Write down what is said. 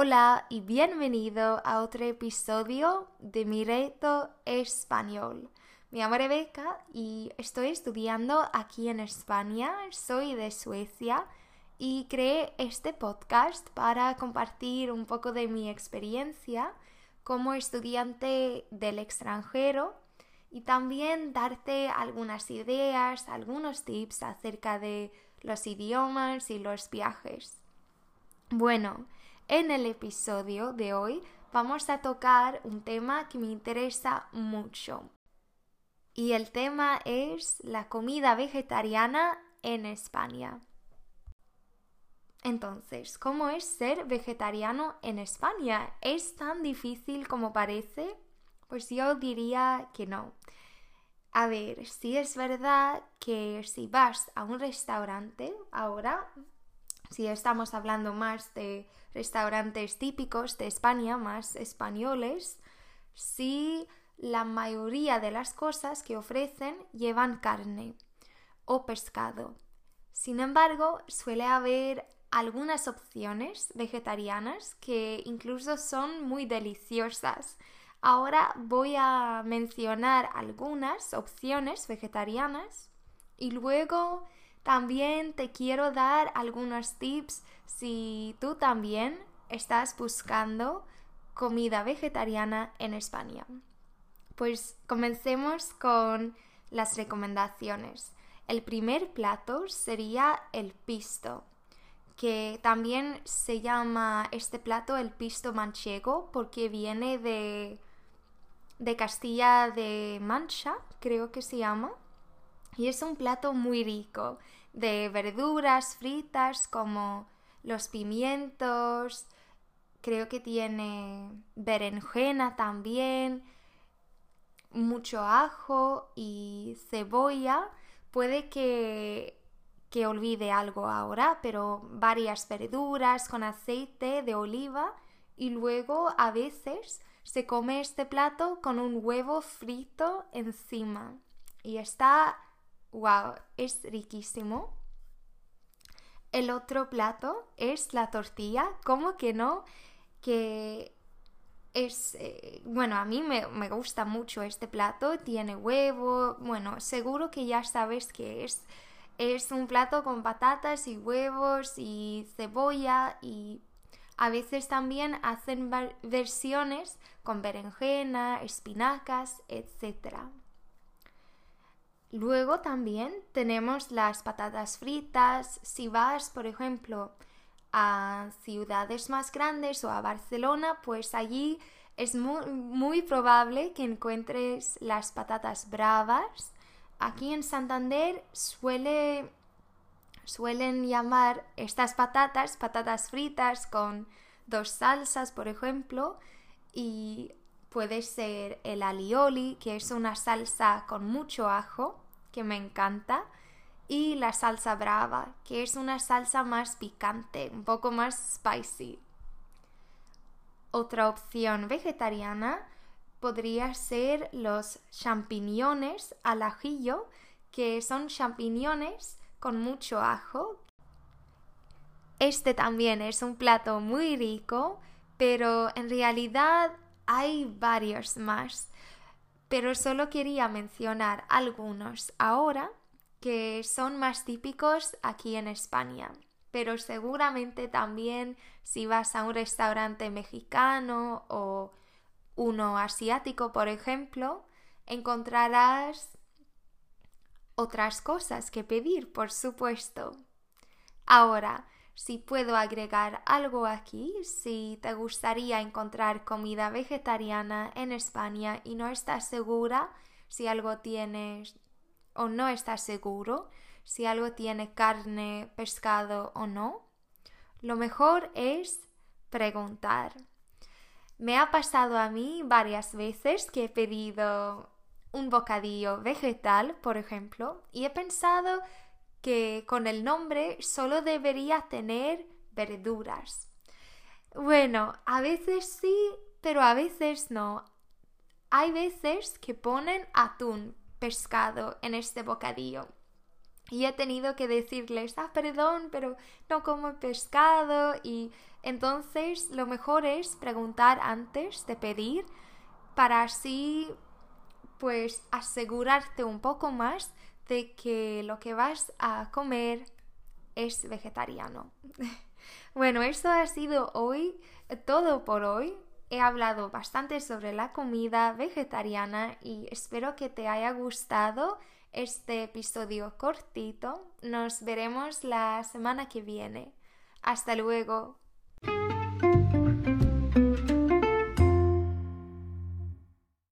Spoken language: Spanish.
Hola y bienvenido a otro episodio de mi reto español. Me llamo Rebeca y estoy estudiando aquí en España, soy de Suecia y creé este podcast para compartir un poco de mi experiencia como estudiante del extranjero y también darte algunas ideas, algunos tips acerca de los idiomas y los viajes. Bueno, en el episodio de hoy vamos a tocar un tema que me interesa mucho. Y el tema es la comida vegetariana en España. Entonces, ¿cómo es ser vegetariano en España? ¿Es tan difícil como parece? Pues yo diría que no. A ver, si es verdad que si vas a un restaurante ahora, si estamos hablando más de restaurantes típicos de España, más españoles, sí la mayoría de las cosas que ofrecen llevan carne o pescado. Sin embargo, suele haber algunas opciones vegetarianas que incluso son muy deliciosas. Ahora voy a mencionar algunas opciones vegetarianas y luego también te quiero dar algunos tips si tú también estás buscando comida vegetariana en España. Pues comencemos con las recomendaciones. El primer plato sería el pisto, que también se llama este plato el pisto manchego porque viene de, de Castilla de Mancha, creo que se llama. Y es un plato muy rico de verduras fritas como los pimientos, creo que tiene berenjena también, mucho ajo y cebolla. Puede que, que olvide algo ahora, pero varias verduras con aceite de oliva y luego a veces se come este plato con un huevo frito encima y está wow, es riquísimo. El otro plato es la tortilla, ¿cómo que no? Que es, eh, bueno, a mí me, me, gusta mucho este plato, tiene huevo, bueno, seguro que ya sabes que es. Es un plato con patatas y huevos y cebolla y a veces también hacen versiones con berenjena, espinacas, etc. Luego también tenemos las patatas fritas. Si vas, por ejemplo, a ciudades más grandes o a Barcelona, pues allí es muy, probable que encuentres las patatas bravas. Aquí en Santander suele, suelen llamar estas patatas patatas fritas con dos salsas, por ejemplo, y puede ser el alioli, que es una salsa con mucho ajo, que me encanta, y la salsa brava, que es una salsa más picante, un poco más spicy. Otra opción vegetariana podría ser los champiñones al ajillo, que son champiñones con mucho ajo. Este también es un plato muy rico, pero en realidad hay varios más, pero solo quería mencionar algunos ahora que son más típicos aquí en España. Pero seguramente también si vas a un restaurante mexicano o uno asiático, por ejemplo, encontrarás otras cosas que pedir, por supuesto. Ahora, si puedo agregar algo aquí, si te gustaría encontrar comida vegetariana en España y no estás segura si algo tienes o no estás seguro si algo tiene carne, pescado o no, lo mejor es preguntar. Me ha pasado a mí varias veces que he pedido un bocadillo vegetal, por ejemplo, y he pensado que con el nombre solo debería tener verduras. Bueno, a veces sí, pero a veces no. Hay veces que ponen atún, pescado en este bocadillo. y he tenido que decirles, ah, perdón, pero no como pescado y entonces lo mejor es preguntar antes de pedir para así pues asegurarte un poco más de que lo que vas a comer es vegetariano. bueno, esto ha sido hoy todo por hoy. He hablado bastante sobre la comida vegetariana y espero que te haya gustado este episodio cortito. Nos veremos la semana que viene. Hasta luego.